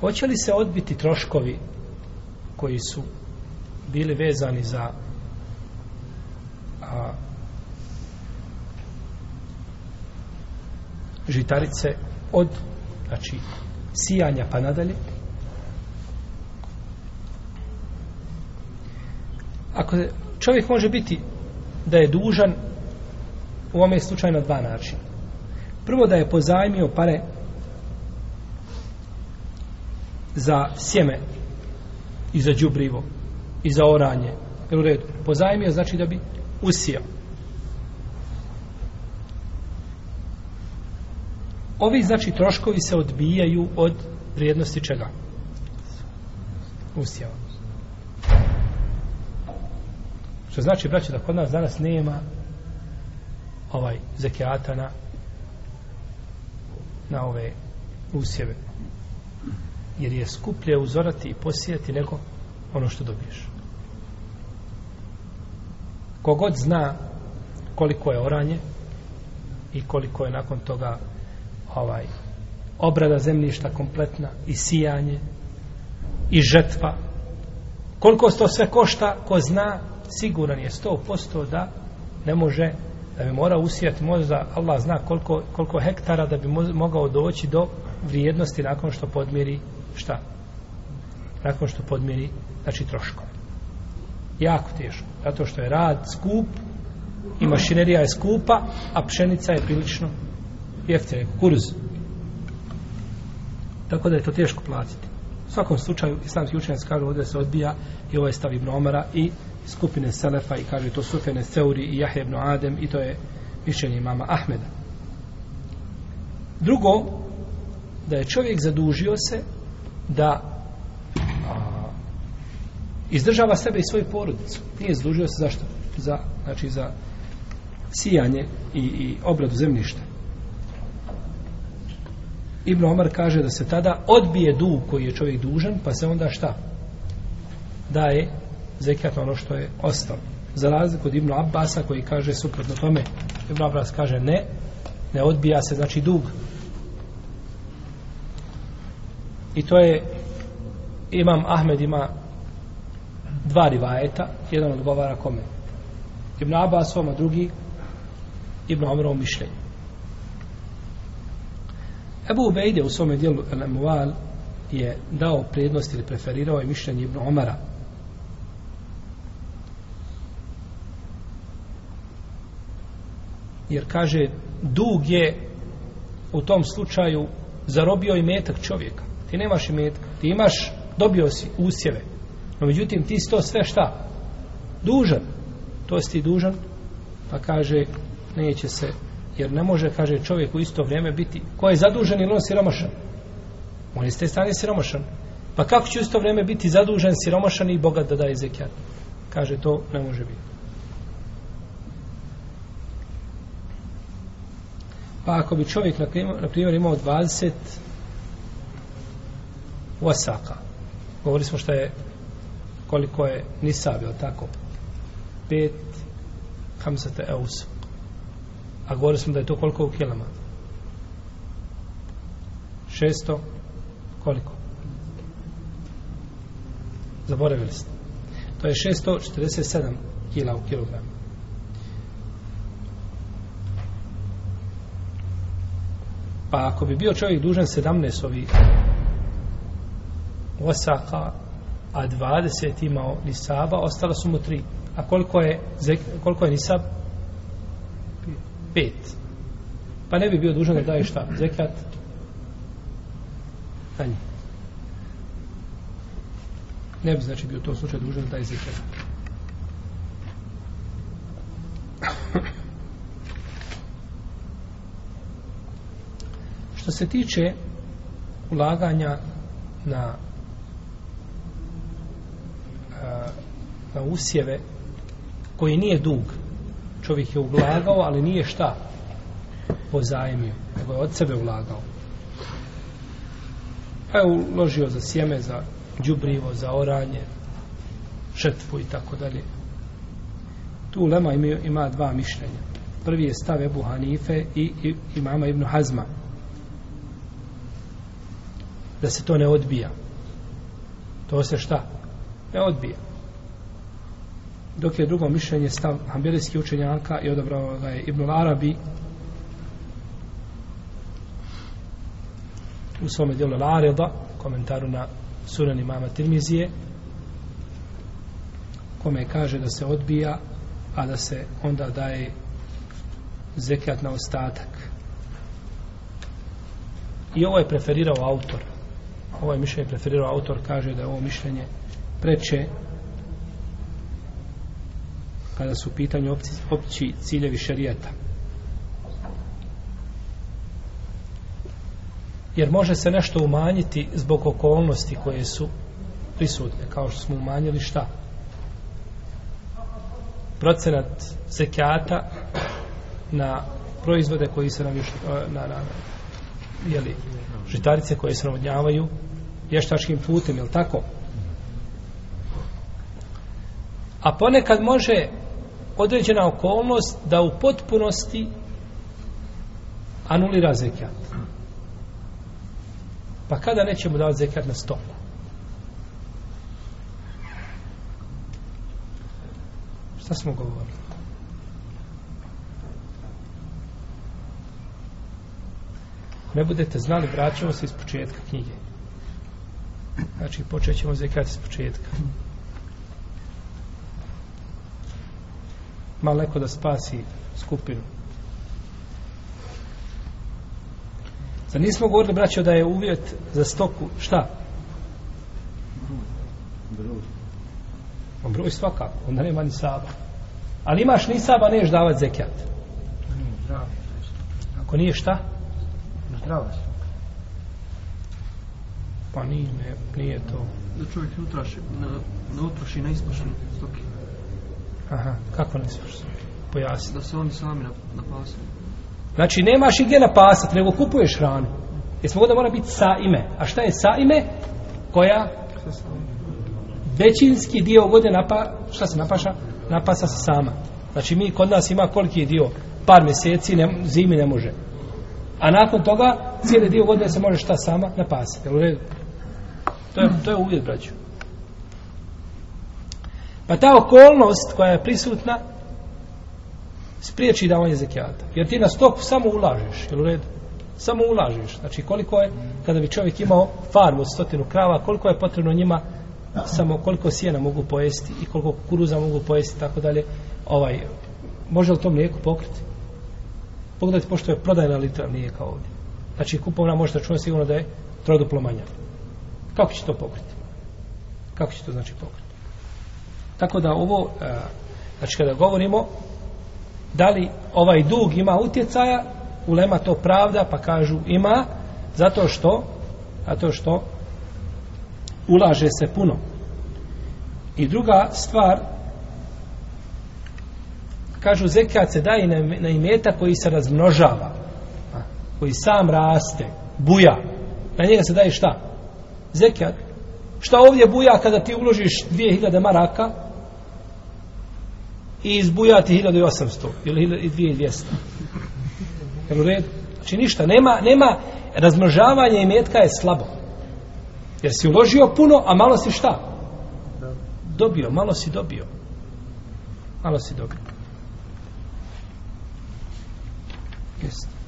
Hoće li se odbiti troškovi koji su bili vezani za žitarice od znači sijanja pa nadalje ako čovjek može biti da je dužan u ovome slučaju na dva načina prvo da je pozajmio pare za sjeme i za đubrivo i za oranje. jer u redu? Pozajmio znači da bi usijao. Ovi znači troškovi se odbijaju od vrijednosti čega? Usjeva. Što znači, braće, da kod nas danas nema ovaj zekijata na, na ove usjeve jer je skuplje uzorati i posijeti nego ono što dobiješ. Kogod zna koliko je oranje i koliko je nakon toga ovaj obrada zemljišta kompletna i sijanje i žetva koliko to sve košta ko zna siguran je 100% da ne može da bi morao usijati možda Allah zna koliko, koliko hektara da bi mogao doći do vrijednosti nakon što podmiri šta? Nakon što podmiri, znači troškove. Jako teško. Zato što je rad skup i mašinerija je skupa, a pšenica je prilično jeftina, kurz. Tako da je to teško platiti. U svakom slučaju, islamski učenjac kaže ovdje se odbija i ovo ovaj je stav i skupine Selefa i kaže to sufene Seuri i jahe Ibn Adem i to je mišljenje imama Ahmeda. Drugo, da je čovjek zadužio se da izdržava sebe i svoju porodicu. Nije izdužio se zašto? Za, znači za sijanje i, i obradu zemljišta. Ibn Omar kaže da se tada odbije dug koji je čovjek dužan, pa se onda šta? Daje zekat ono što je ostalo. Za razliku od Ibn Abbasa koji kaže suprotno tome, Ibn Abbas kaže ne, ne odbija se znači dug i to je Imam Ahmed ima dva rivajeta, jedan odgovara kome? Ibn Abbasom, a drugi Ibn u mišljenju. Ebu Ubejde u svome dijelu je dao prednost ili preferirao je mišljenje Ibn Omara. Jer kaže, dug je u tom slučaju zarobio i metak čovjeka. Ti nemaš imetka, ti imaš, dobio si usjeve. No međutim, ti si to sve šta? Dužan. To si ti dužan, pa kaže, neće se, jer ne može, kaže, čovjek u isto vrijeme biti, ko je zadužen ili on siromašan? On je s te strane siromašan. Pa kako će u isto vrijeme biti zadužen, siromašan i bogat da daje zekijat? Kaže, to ne može biti. Pa ako bi čovjek, na primjer, imao 20 Osaka Govorili smo što je koliko je nisab, jel tako? Pet hamsata eus. A govorili smo da je to koliko u kilama? Šesto koliko? Zaboravili ste. To je šesto sedam kila u kilogramu. Pa ako bi bio čovjek dužan sedamnaest ovih osaka, a 20 imao nisaba, ostalo su mu tri. A koliko je, koliko je nisab? Pet. Pa ne bi bio dužan da daje šta? Zekat? Ne bi znači bio u tom slučaju dužan da daje zekat. Što se tiče ulaganja na na usjeve koji nije dug. Čovjek je ulagao, ali nije šta pozajmio, nego je od sebe ulagao. Pa je uložio za sjeme, za đubrivo, za oranje, šetvu i tako dalje. Tu Lema ima, ima dva mišljenja. Prvi je stav Ebu Hanife i, i imama Ibnu Hazma. Da se to ne odbija. To se šta? Ne odbija. Dok je drugo mišljenje stav hambelijskih učenjaka i odabrao ga je Ibn Arabi u svome dijelu Lareda, komentaru na sunan imama Tirmizije, kome kaže da se odbija, a da se onda daje zekat na ostatak. I ovo je preferirao autor. Ovo je mišljenje preferirao autor, kaže da je ovo mišljenje preče kada su u pitanju opci, opći ciljevi šerijata. Jer može se nešto umanjiti zbog okolnosti koje su prisutne, kao što smo umanjili šta? Procenat zekijata na proizvode koji se nam e, na, na, žitarice koje se navodnjavaju vještačkim putem, jel tako? A ponekad može određena okolnost da u potpunosti anulira zekat. Pa kada nećemo davati zekat na stoku Šta smo govorili? Ne budete znali, vraćamo se iz početka knjige. Znači, počet ćemo zekat iz početka. Malo neko da spasi skupinu. Za nismo govorili, braćo, da je uvjet za stoku, šta? Broj. Pa broj svakako, onda nema ni saba. Ali imaš ni saba, neš davat zekijat. Ako nije šta? Zdrava Pa nije, nije to. Da čovjek ne utraši, ne, na ispaši stoki. Aha, kako ne smiješ pojasniti? Da se oni sami napasaju. Znači, nemaš i gdje napasati, nego kupuješ hranu. Jer da mora biti sa ime. A šta je sa ime? Koja? Većinski dio vode napa, šta se napaša? Napasa se sama. Znači, mi kod nas ima koliki je dio? Par mjeseci, ne, zimi ne može. A nakon toga, cijeli dio godine se može šta sama napasati. Jel u redu? To je, to je uvjet, braću. Pa ta okolnost koja je prisutna spriječi davanje zekijata. Jer ti na stoku samo ulažeš, jel u redu? Samo ulažeš. Znači koliko je, kada bi čovjek imao farmu od stotinu krava, koliko je potrebno njima samo koliko sjena mogu pojesti i koliko kukuruza mogu pojesti tako dalje ovaj može li to mlijeko pokriti pogledajte pošto je prodajna litra nije kao ovdje znači kupovna možete čuo sigurno da je troduplo manja kako će to pokriti kako će to znači pokriti tako da ovo, e, znači kada govorimo, da li ovaj dug ima utjecaja, ulema to pravda, pa kažu ima, zato što, zato što ulaže se puno. I druga stvar, kažu zekat se daje na imeta koji se razmnožava, koji sam raste, buja. Na njega se daje šta? Zekat. Šta ovdje buja kada ti uložiš 2000 maraka, i izbujati 1800 ili 2200. Jel u redu? Znači ništa, nema, nema i metka je slabo. Jer si uložio puno, a malo si šta? Dobio, malo si dobio. Malo si dobio. Jeste.